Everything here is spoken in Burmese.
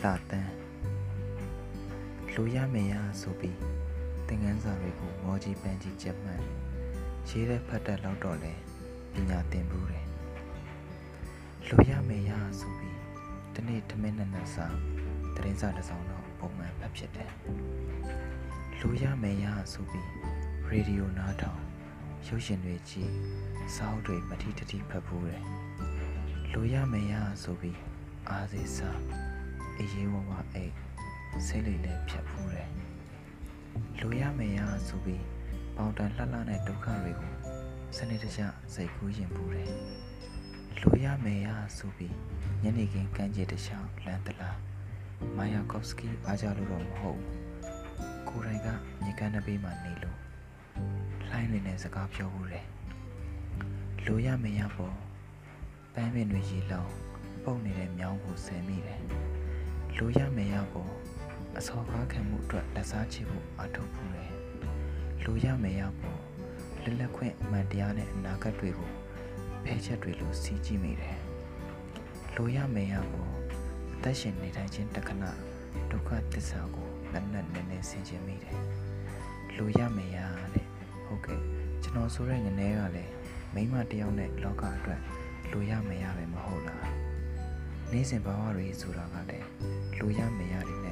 လှတန်းလူရမယ်ရဆိုပြီးသင်ခန်းစာတွေကိုမောကြီးပန်းကြီးကြက်မှန်ရေးတဲ့ဖတ်တဲ့လောက်တော့လဲပညာသင်ဘူးတယ်လူရမယ်ရဆိုပြီးဒီနေ့ထမင်းနဲ့နဲ့စာသတင်းစာတစ်စောင်တော့ပုံမှန်ဖတ်ဖြစ်တယ်လူရမယ်ရဆိုပြီးရေဒီယိုနားထောင်ရုပ်ရှင်တွေကြည့်စာအုပ်တွေမထီတထီဖတ်ဘူးတယ် လူရမယ်ရဆိုပြီးအားစေးစားအေးရေးဝဝအိတ်စိတ်လေးလည်းဖြတ်ဖူးတယ်လူရမယ်ရဆိုပြီးပေါင်တန်လှလှနဲ့ဒုက္ခတွေကိုစနစ်တကျစိတ်ကူးရင်ဖူးတယ်လူရမယ်ရဆိုပြီးညနေခင်းကမ်းခြေတစ်လျှောက်လမ်းတလားမာယာကော့စကီအားကြလို့တော့မဟုတ်ဘူးကိုယ်တိုင်ကမြေကမ်းတစ်ပေးမှနေလို့လှိုင်းတွေနဲ့စကားပြောဘူးတယ်လူရမယ်ရပေါ် ပန်းပင်တွေရေလောင်းပုတ်နေတဲ့မြောင်းကိုဆယ်မိတယ်လူရမယ်ရပေါ်အစောကားခံမှုအတွက်လက်စားချဖို့အထောက်ပူတယ်လူရမယ်ရပေါ်လက်လက်ခွင့်အမှန်တရားနဲ့အနာဂတ်တွေကိုဖဲချက်တွေလိုစီးကြည့်မိတယ်လူရမယ်ရပေါ်အသက်ရှင်နေထိုင်ခြင်းတက္ကနာဒုက္ခသစ္စာကိုလက်နက်နဲ့နဲ့ဆင်ခြင်မိတယ်လူရမယ်ရတဲ့ဟုတ်ကဲ့ကျွန်တော်ဆိုတဲ့ငနေကလည်းမိမတယောက်နဲ့လောကအတွက် လူရမယ်ရပဲမဟုတ်လားနေ့စဉ်ဘဝတွေဆိုတာကလည်းလူရမယ်ရတွေနဲ့